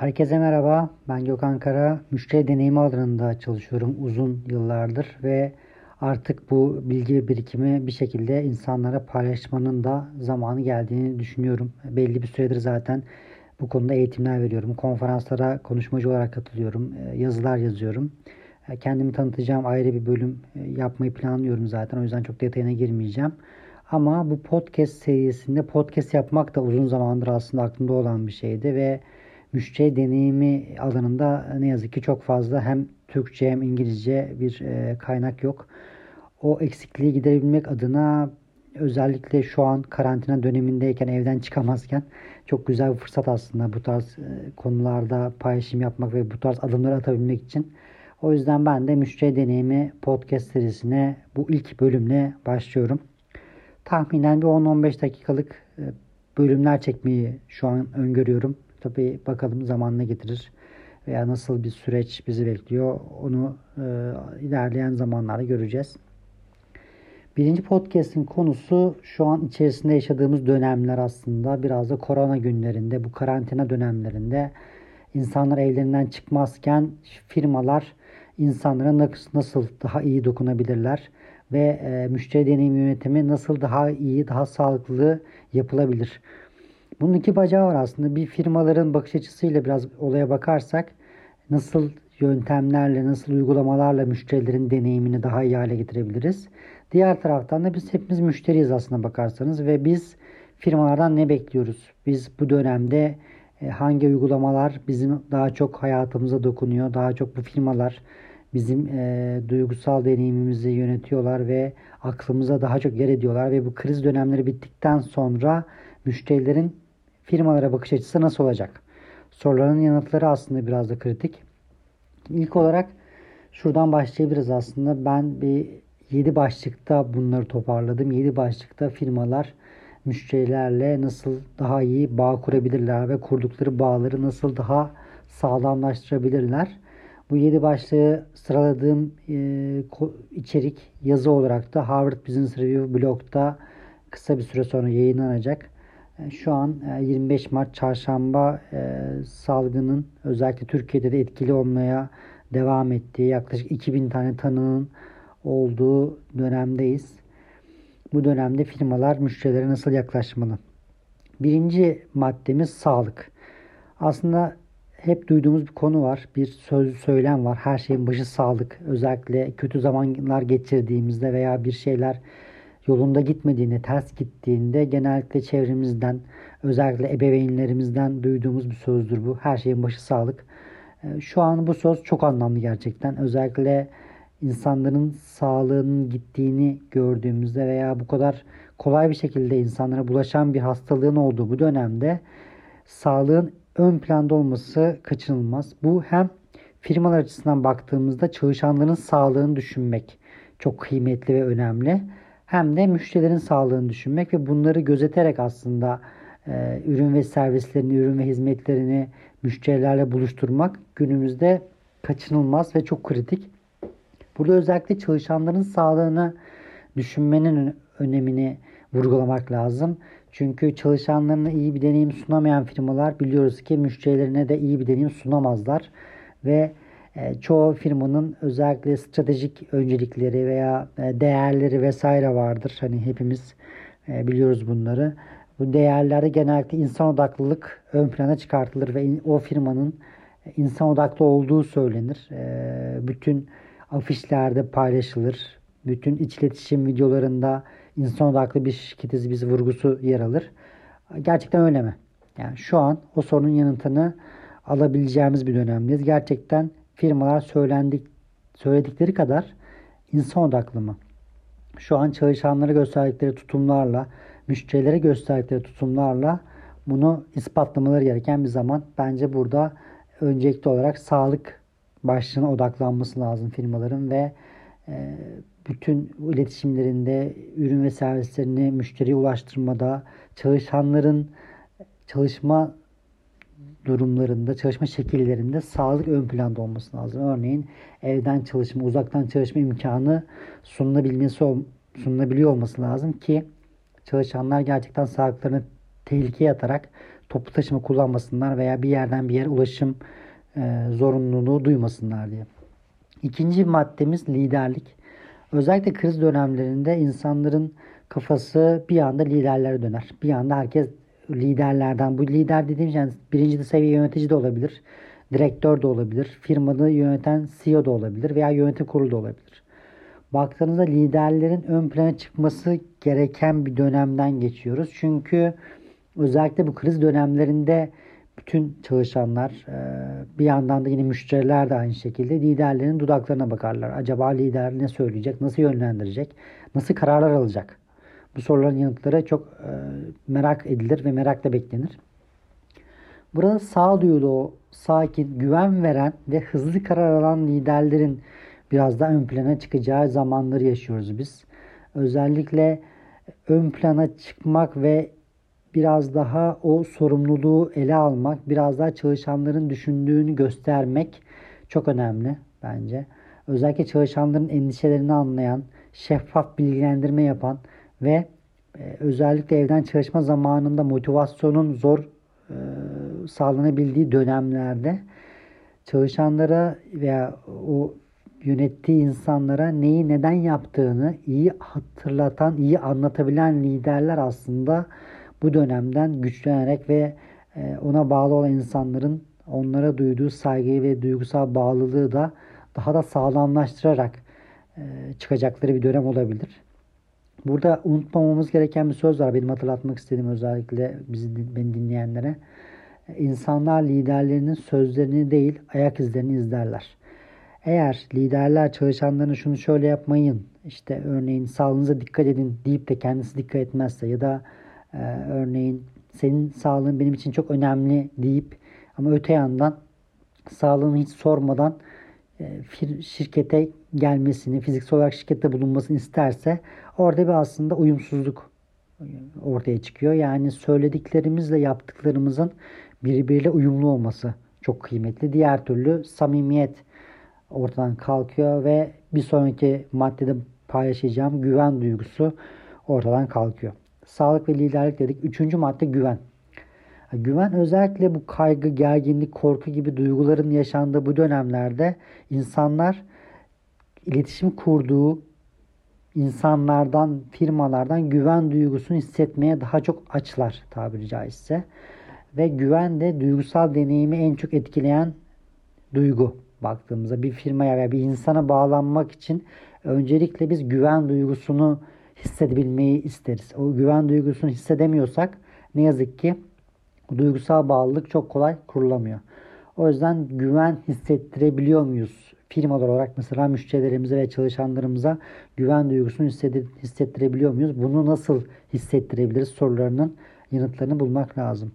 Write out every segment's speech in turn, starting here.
Herkese merhaba. Ben Gökhan Kara. Müşteri deneyimi alanında çalışıyorum uzun yıllardır ve artık bu bilgi birikimi bir şekilde insanlara paylaşmanın da zamanı geldiğini düşünüyorum. Belli bir süredir zaten bu konuda eğitimler veriyorum. Konferanslara konuşmacı olarak katılıyorum. E, yazılar yazıyorum. E, kendimi tanıtacağım ayrı bir bölüm e, yapmayı planlıyorum zaten. O yüzden çok detayına girmeyeceğim. Ama bu podcast serisinde podcast yapmak da uzun zamandır aslında aklımda olan bir şeydi ve müşteri deneyimi alanında ne yazık ki çok fazla hem Türkçe hem İngilizce bir e, kaynak yok. O eksikliği giderebilmek adına özellikle şu an karantina dönemindeyken evden çıkamazken çok güzel bir fırsat aslında bu tarz e, konularda paylaşım yapmak ve bu tarz adımları atabilmek için. O yüzden ben de müşteri deneyimi podcast serisine bu ilk bölümle başlıyorum. Tahminen bir 10-15 dakikalık e, bölümler çekmeyi şu an öngörüyorum. Tabii bakalım zamanla getirir veya nasıl bir süreç bizi bekliyor onu e, ilerleyen zamanlarda göreceğiz. Birinci podcast'in konusu şu an içerisinde yaşadığımız dönemler aslında biraz da korona günlerinde bu karantina dönemlerinde insanlar evlerinden çıkmazken firmalar insanlara nasıl daha iyi dokunabilirler ve e, müşteri deneyim yönetimi nasıl daha iyi, daha sağlıklı yapılabilir. Bunun iki bacağı var aslında. Bir firmaların bakış açısıyla biraz olaya bakarsak nasıl yöntemlerle, nasıl uygulamalarla müşterilerin deneyimini daha iyi hale getirebiliriz. Diğer taraftan da biz hepimiz müşteriyiz aslında bakarsanız ve biz firmalardan ne bekliyoruz? Biz bu dönemde e, hangi uygulamalar bizim daha çok hayatımıza dokunuyor? Daha çok bu firmalar bizim e, duygusal deneyimimizi yönetiyorlar ve aklımıza daha çok yer ediyorlar ve bu kriz dönemleri bittikten sonra müşterilerin firmalara bakış açısı nasıl olacak? Soruların yanıtları aslında biraz da kritik. İlk olarak şuradan başlayabiliriz aslında. Ben bir 7 başlıkta bunları toparladım. 7 başlıkta firmalar müşterilerle nasıl daha iyi bağ kurabilirler ve kurdukları bağları nasıl daha sağlamlaştırabilirler. Bu 7 başlığı sıraladığım e, içerik yazı olarak da Harvard Business Review blogda kısa bir süre sonra yayınlanacak. E, şu an 25 e, Mart çarşamba e, salgının özellikle Türkiye'de de etkili olmaya devam ettiği yaklaşık 2000 tane tanının olduğu dönemdeyiz. Bu dönemde firmalar müşterilere nasıl yaklaşmalı? Birinci maddemiz sağlık. Aslında hep duyduğumuz bir konu var. Bir söz söylem var. Her şeyin başı sağlık. Özellikle kötü zamanlar geçirdiğimizde veya bir şeyler yolunda gitmediğinde, ters gittiğinde genellikle çevremizden, özellikle ebeveynlerimizden duyduğumuz bir sözdür bu. Her şeyin başı sağlık. Ee, şu an bu söz çok anlamlı gerçekten. Özellikle insanların sağlığının gittiğini gördüğümüzde veya bu kadar kolay bir şekilde insanlara bulaşan bir hastalığın olduğu bu dönemde sağlığın ön planda olması kaçınılmaz. Bu hem firmalar açısından baktığımızda çalışanların sağlığını düşünmek çok kıymetli ve önemli hem de müşterilerin sağlığını düşünmek ve bunları gözeterek aslında e, ürün ve servislerini, ürün ve hizmetlerini müşterilerle buluşturmak günümüzde kaçınılmaz ve çok kritik. Burada özellikle çalışanların sağlığını düşünmenin önemini vurgulamak lazım. Çünkü çalışanlarına iyi bir deneyim sunamayan firmalar biliyoruz ki müşterilerine de iyi bir deneyim sunamazlar ve çoğu firmanın özellikle stratejik öncelikleri veya e, değerleri vesaire vardır. Hani hepimiz e, biliyoruz bunları. Bu değerlerde genellikle insan odaklılık ön plana çıkartılır ve o firmanın insan odaklı olduğu söylenir. Bütün afişlerde paylaşılır. Bütün iç iletişim videolarında insan odaklı bir şirketiz biz vurgusu yer alır. Gerçekten öyle mi? Yani şu an o sorunun yanıtını alabileceğimiz bir dönemdeyiz. Gerçekten firmalar söylendik, söyledikleri kadar insan odaklı mı? Şu an çalışanlara gösterdikleri tutumlarla, müşterilere gösterdikleri tutumlarla bunu ispatlamaları gereken bir zaman. Bence burada öncelikli olarak sağlık başlığına odaklanması lazım firmaların ve e, bütün iletişimlerinde ürün ve servislerini müşteriye ulaştırmada çalışanların çalışma durumlarında, çalışma şekillerinde sağlık ön planda olması lazım. Örneğin evden çalışma, uzaktan çalışma imkanı sunulabilmesi sunulabiliyor olması lazım ki çalışanlar gerçekten sağlıklarını tehlikeye atarak toplu taşıma kullanmasınlar veya bir yerden bir yere ulaşım e, zorunluluğu duymasınlar diye. İkinci maddemiz liderlik. Özellikle kriz dönemlerinde insanların kafası bir anda liderlere döner. Bir anda herkes liderlerden, bu lider dediğim yani birinci seviye yönetici de olabilir, direktör de olabilir, firmada yöneten CEO da olabilir veya yönetim kurulu da olabilir. Baktığınızda liderlerin ön plana çıkması gereken bir dönemden geçiyoruz. Çünkü özellikle bu kriz dönemlerinde bütün çalışanlar e, bir yandan da yine müşteriler de aynı şekilde liderlerin dudaklarına bakarlar. Acaba lider ne söyleyecek, nasıl yönlendirecek, nasıl kararlar alacak? Bu soruların yanıtları çok e, merak edilir ve merakla beklenir. Burada sağduyulu, sakin, güven veren ve hızlı karar alan liderlerin biraz daha ön plana çıkacağı zamanları yaşıyoruz biz. Özellikle ön plana çıkmak ve biraz daha o sorumluluğu ele almak, biraz daha çalışanların düşündüğünü göstermek çok önemli bence. Özellikle çalışanların endişelerini anlayan, şeffaf bilgilendirme yapan ve e, özellikle evden çalışma zamanında motivasyonun zor e, sağlanabildiği dönemlerde çalışanlara veya o yönettiği insanlara neyi neden yaptığını iyi hatırlatan, iyi anlatabilen liderler aslında bu dönemden güçlenerek ve e, ona bağlı olan insanların onlara duyduğu saygıyı ve duygusal bağlılığı da daha da sağlamlaştırarak çıkacakları bir dönem olabilir. Burada unutmamamız gereken bir söz var. Benim hatırlatmak istediğim özellikle bizi beni dinleyenlere. İnsanlar liderlerinin sözlerini değil ayak izlerini izlerler. Eğer liderler çalışanlarına şunu şöyle yapmayın, işte örneğin sağlığınıza dikkat edin deyip de kendisi dikkat etmezse ya da e, örneğin senin sağlığın benim için çok önemli deyip ama öte yandan sağlığını hiç sormadan e, şirkete gelmesini, fiziksel olarak şirkette bulunmasını isterse orada bir aslında uyumsuzluk ortaya çıkıyor. Yani söylediklerimizle yaptıklarımızın birbiriyle uyumlu olması çok kıymetli. Diğer türlü samimiyet ortadan kalkıyor ve bir sonraki maddede paylaşacağım güven duygusu ortadan kalkıyor. Sağlık ve liderlik dedik. Üçüncü madde güven. Güven özellikle bu kaygı, gerginlik, korku gibi duyguların yaşandığı bu dönemlerde insanlar iletişim kurduğu insanlardan, firmalardan güven duygusunu hissetmeye daha çok açlar tabiri caizse. Ve güven de duygusal deneyimi en çok etkileyen duygu baktığımızda bir firmaya veya bir insana bağlanmak için öncelikle biz güven duygusunu hissedebilmeyi isteriz. O güven duygusunu hissedemiyorsak ne yazık ki duygusal bağlılık çok kolay kurulamıyor. O yüzden güven hissettirebiliyor muyuz? Firmalar olarak mesela müşterilerimize ve çalışanlarımıza güven duygusunu hissettirebiliyor muyuz? Bunu nasıl hissettirebiliriz sorularının yanıtlarını bulmak lazım.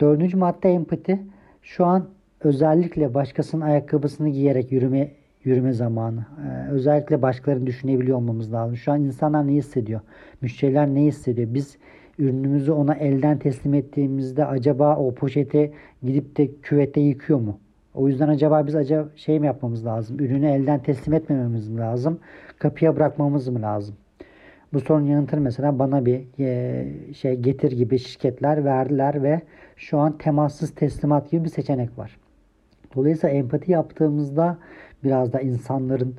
Dördüncü madde empati. Şu an özellikle başkasının ayakkabısını giyerek yürüme yürüme zamanı. Ee, özellikle başkalarını düşünebiliyor olmamız lazım. Şu an insanlar ne hissediyor? Müşteriler ne hissediyor? Biz ürünümüzü ona elden teslim ettiğimizde acaba o poşeti gidip de küvette yıkıyor mu? O yüzden acaba biz acaba şey mi yapmamız lazım? Ürünü elden teslim etmememiz mi lazım? Kapıya bırakmamız mı lazım? Bu sorunun yanıtını mesela bana bir e, şey getir gibi şirketler verdiler ve şu an temassız teslimat gibi bir seçenek var. Dolayısıyla empati yaptığımızda biraz da insanların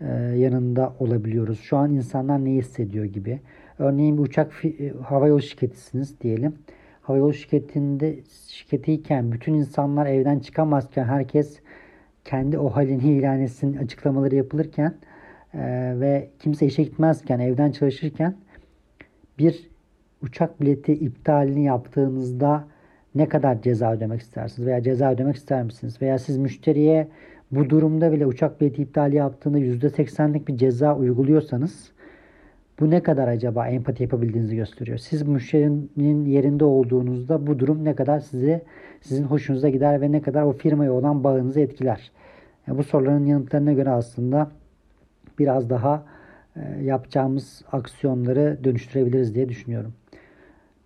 e, yanında olabiliyoruz. Şu an insanlar ne hissediyor gibi. Örneğin bir uçak e, havayolu şirketisiniz diyelim. Havayolu şirketinde şirketiyken bütün insanlar evden çıkamazken herkes kendi o halini ilan etsin açıklamaları yapılırken e, ve kimse işe gitmezken evden çalışırken bir uçak bileti iptalini yaptığınızda ne kadar ceza ödemek istersiniz veya ceza ödemek ister misiniz? Veya siz müşteriye bu durumda bile uçak bileti iptali yaptığında %80'lik bir ceza uyguluyorsanız bu ne kadar acaba empati yapabildiğinizi gösteriyor. Siz müşterinin yerinde olduğunuzda bu durum ne kadar size sizin hoşunuza gider ve ne kadar o firmaya olan bağınızı etkiler. Yani bu soruların yanıtlarına göre aslında biraz daha e, yapacağımız aksiyonları dönüştürebiliriz diye düşünüyorum.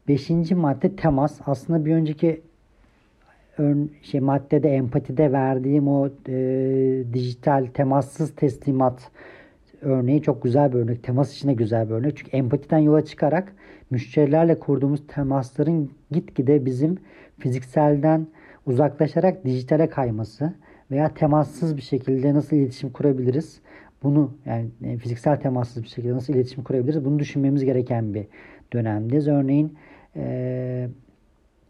Beşinci madde temas. Aslında bir önceki ön, şey maddede empatide verdiğim o e, dijital temassız teslimat örneği çok güzel bir örnek. Temas için de güzel bir örnek. Çünkü empatiden yola çıkarak müşterilerle kurduğumuz temasların gitgide bizim fizikselden uzaklaşarak dijitale kayması veya temassız bir şekilde nasıl iletişim kurabiliriz? Bunu yani e, fiziksel temassız bir şekilde nasıl iletişim kurabiliriz? Bunu düşünmemiz gereken bir dönemdeyiz. Örneğin e,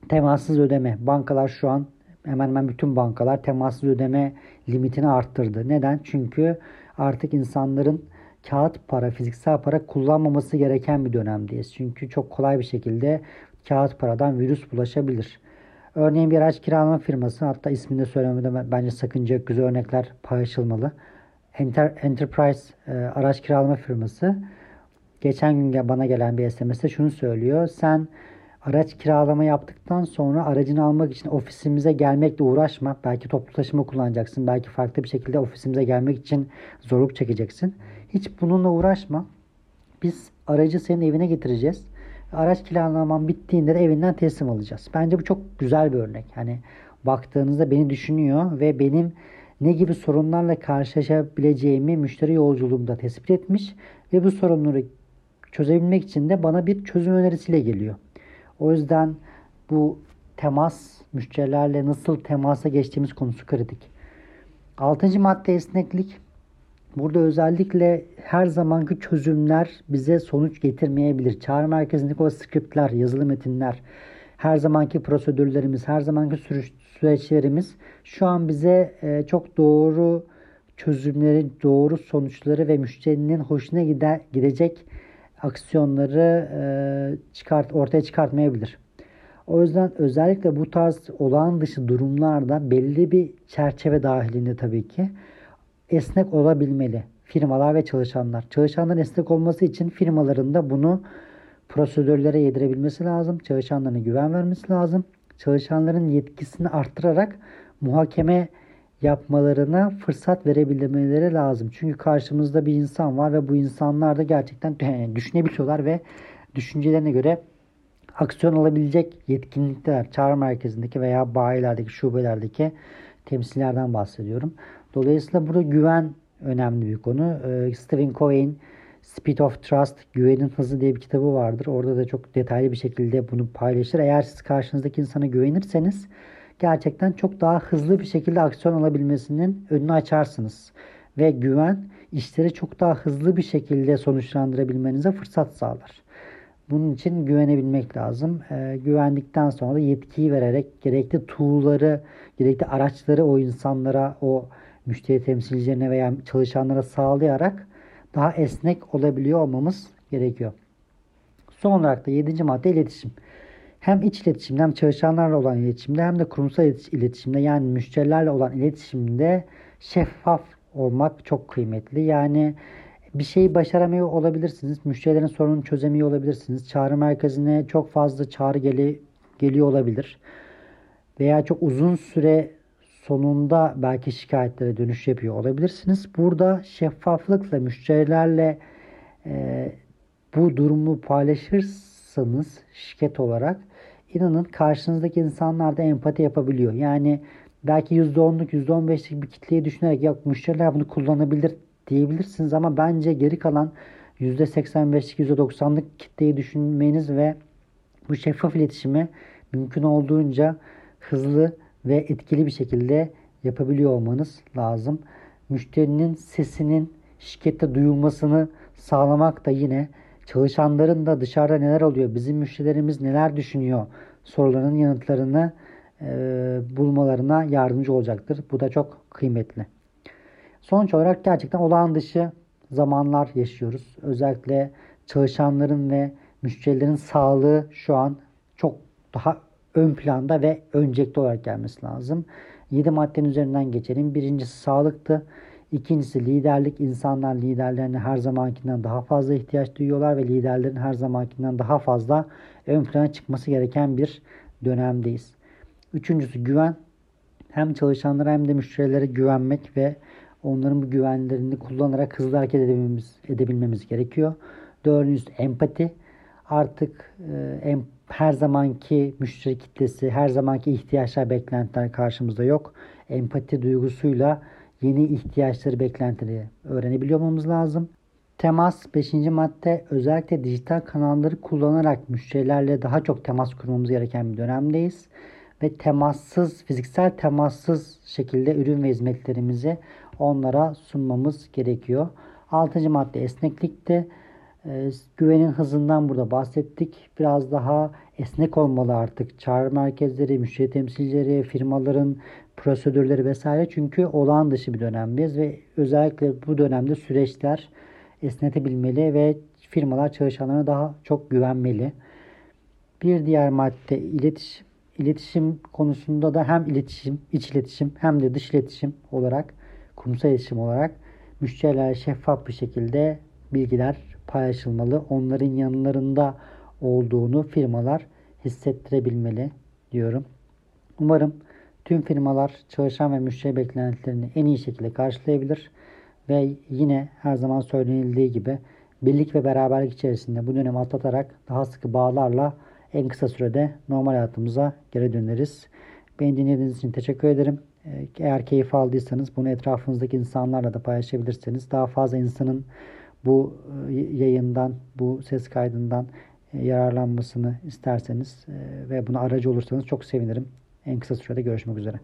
temassız ödeme. Bankalar şu an hemen hemen bütün bankalar temassız ödeme limitini arttırdı. Neden? Çünkü artık insanların kağıt para, fiziksel para kullanmaması gereken bir dönemdeyiz. Çünkü çok kolay bir şekilde kağıt paradan virüs bulaşabilir. Örneğin bir araç kiralama firması hatta ismini de söylemede bence sakınca. Güzel örnekler paylaşılmalı. Enter, Enterprise e, araç kiralama firması geçen gün bana gelen bir SMS'te şunu söylüyor. Sen araç kiralama yaptıktan sonra aracını almak için ofisimize gelmekle uğraşma. Belki toplu taşıma kullanacaksın. Belki farklı bir şekilde ofisimize gelmek için zorluk çekeceksin. Hiç bununla uğraşma. Biz aracı senin evine getireceğiz. Araç kiralaman bittiğinde de evinden teslim alacağız. Bence bu çok güzel bir örnek. Hani baktığınızda beni düşünüyor ve benim ne gibi sorunlarla karşılaşabileceğimi müşteri yolculuğumda tespit etmiş ve bu sorunları çözebilmek için de bana bir çözüm önerisiyle geliyor. O yüzden bu temas, müşterilerle nasıl temasa geçtiğimiz konusu kritik. Altıncı madde esneklik. Burada özellikle her zamanki çözümler bize sonuç getirmeyebilir. Çağrı merkezindeki o skriptler, yazılı metinler, her zamanki prosedürlerimiz, her zamanki süreçlerimiz şu an bize e, çok doğru çözümleri, doğru sonuçları ve müşterinin hoşuna gider, gidecek aksiyonları e, çıkart ortaya çıkartmayabilir. O yüzden özellikle bu tarz olağan dışı durumlarda belli bir çerçeve dahilinde tabii ki esnek olabilmeli firmalar ve çalışanlar. Çalışanların esnek olması için firmaların da bunu prosedürlere yedirebilmesi lazım. Çalışanlarına güven vermesi lazım. Çalışanların yetkisini arttırarak muhakeme yapmalarına fırsat verebilmeleri lazım. Çünkü karşımızda bir insan var ve bu insanlar da gerçekten düşünebiliyorlar ve düşüncelerine göre aksiyon alabilecek yetkinlikler çağrı merkezindeki veya bayilerdeki, şubelerdeki temsillerden bahsediyorum. Dolayısıyla burada güven önemli bir konu. Ee, Stephen Covey'in Speed of Trust, Güvenin Hızı diye bir kitabı vardır. Orada da çok detaylı bir şekilde bunu paylaşır. Eğer siz karşınızdaki insana güvenirseniz gerçekten çok daha hızlı bir şekilde aksiyon alabilmesinin önünü açarsınız. Ve güven işleri çok daha hızlı bir şekilde sonuçlandırabilmenize fırsat sağlar. Bunun için güvenebilmek lazım. E, güvendikten sonra da yetkiyi vererek gerekli tool'ları, gerekli araçları o insanlara, o müşteri temsilcilerine veya çalışanlara sağlayarak daha esnek olabiliyor olmamız gerekiyor. Son olarak da 7. madde iletişim hem iç iletişimde hem çalışanlarla olan iletişimde hem de kurumsal iletişimde yani müşterilerle olan iletişimde şeffaf olmak çok kıymetli. Yani bir şeyi başaramıyor olabilirsiniz. Müşterilerin sorununu çözemiyor olabilirsiniz. Çağrı merkezine çok fazla çağrı geli, geliyor olabilir. Veya çok uzun süre sonunda belki şikayetlere dönüş yapıyor olabilirsiniz. Burada şeffaflıkla müşterilerle e, bu durumu paylaşırsanız şirket olarak inanın karşınızdaki insanlar da empati yapabiliyor. Yani belki %10'luk %15'lik bir kitleyi düşünerek yok müşteriler bunu kullanabilir diyebilirsiniz ama bence geri kalan %85'lik %90'lık kitleyi düşünmeniz ve bu şeffaf iletişimi mümkün olduğunca hızlı ve etkili bir şekilde yapabiliyor olmanız lazım. Müşterinin sesinin şirkette duyulmasını sağlamak da yine çalışanların da dışarıda neler oluyor, bizim müşterilerimiz neler düşünüyor sorularının yanıtlarını e, bulmalarına yardımcı olacaktır. Bu da çok kıymetli. Sonuç olarak gerçekten olağan dışı zamanlar yaşıyoruz. Özellikle çalışanların ve müşterilerin sağlığı şu an çok daha ön planda ve öncelikli olarak gelmesi lazım. 7 maddenin üzerinden geçelim. Birincisi sağlıktı. İkincisi liderlik. İnsanlar liderlerine her zamankinden daha fazla ihtiyaç duyuyorlar ve liderlerin her zamankinden daha fazla ön plana çıkması gereken bir dönemdeyiz. Üçüncüsü güven. Hem çalışanlara hem de müşterilere güvenmek ve onların bu güvenlerini kullanarak hızlı hareket edebilmemiz, edebilmemiz gerekiyor. Dördüncüsü empati. Artık e, her zamanki müşteri kitlesi, her zamanki ihtiyaçlar, beklentiler karşımızda yok. Empati duygusuyla yeni ihtiyaçları, beklentileri öğrenebiliyor olmamız lazım. Temas 5. madde özellikle dijital kanalları kullanarak müşterilerle daha çok temas kurmamız gereken bir dönemdeyiz. Ve temassız, fiziksel temassız şekilde ürün ve hizmetlerimizi onlara sunmamız gerekiyor. 6. madde esneklikte. E, güvenin hızından burada bahsettik. Biraz daha esnek olmalı artık. Çağrı merkezleri, müşteri temsilcileri, firmaların prosedürleri vesaire. Çünkü olağan dışı bir dönemdeyiz ve özellikle bu dönemde süreçler esnetebilmeli ve firmalar çalışanlarına daha çok güvenmeli. Bir diğer madde iletişim. İletişim konusunda da hem iletişim, iç iletişim hem de dış iletişim olarak, kurumsal iletişim olarak müşterilerle şeffaf bir şekilde bilgiler paylaşılmalı. Onların yanlarında olduğunu firmalar hissettirebilmeli diyorum. Umarım tüm firmalar çalışan ve müşteri beklentilerini en iyi şekilde karşılayabilir ve yine her zaman söylenildiği gibi birlik ve beraberlik içerisinde bu dönemi atlatarak daha sıkı bağlarla en kısa sürede normal hayatımıza geri döneriz. Beni dinlediğiniz için teşekkür ederim. Eğer keyif aldıysanız bunu etrafınızdaki insanlarla da paylaşabilirseniz daha fazla insanın bu e, yayından, bu ses kaydından e, yararlanmasını isterseniz e, ve buna aracı olursanız çok sevinirim. En kısa sürede görüşmek üzere.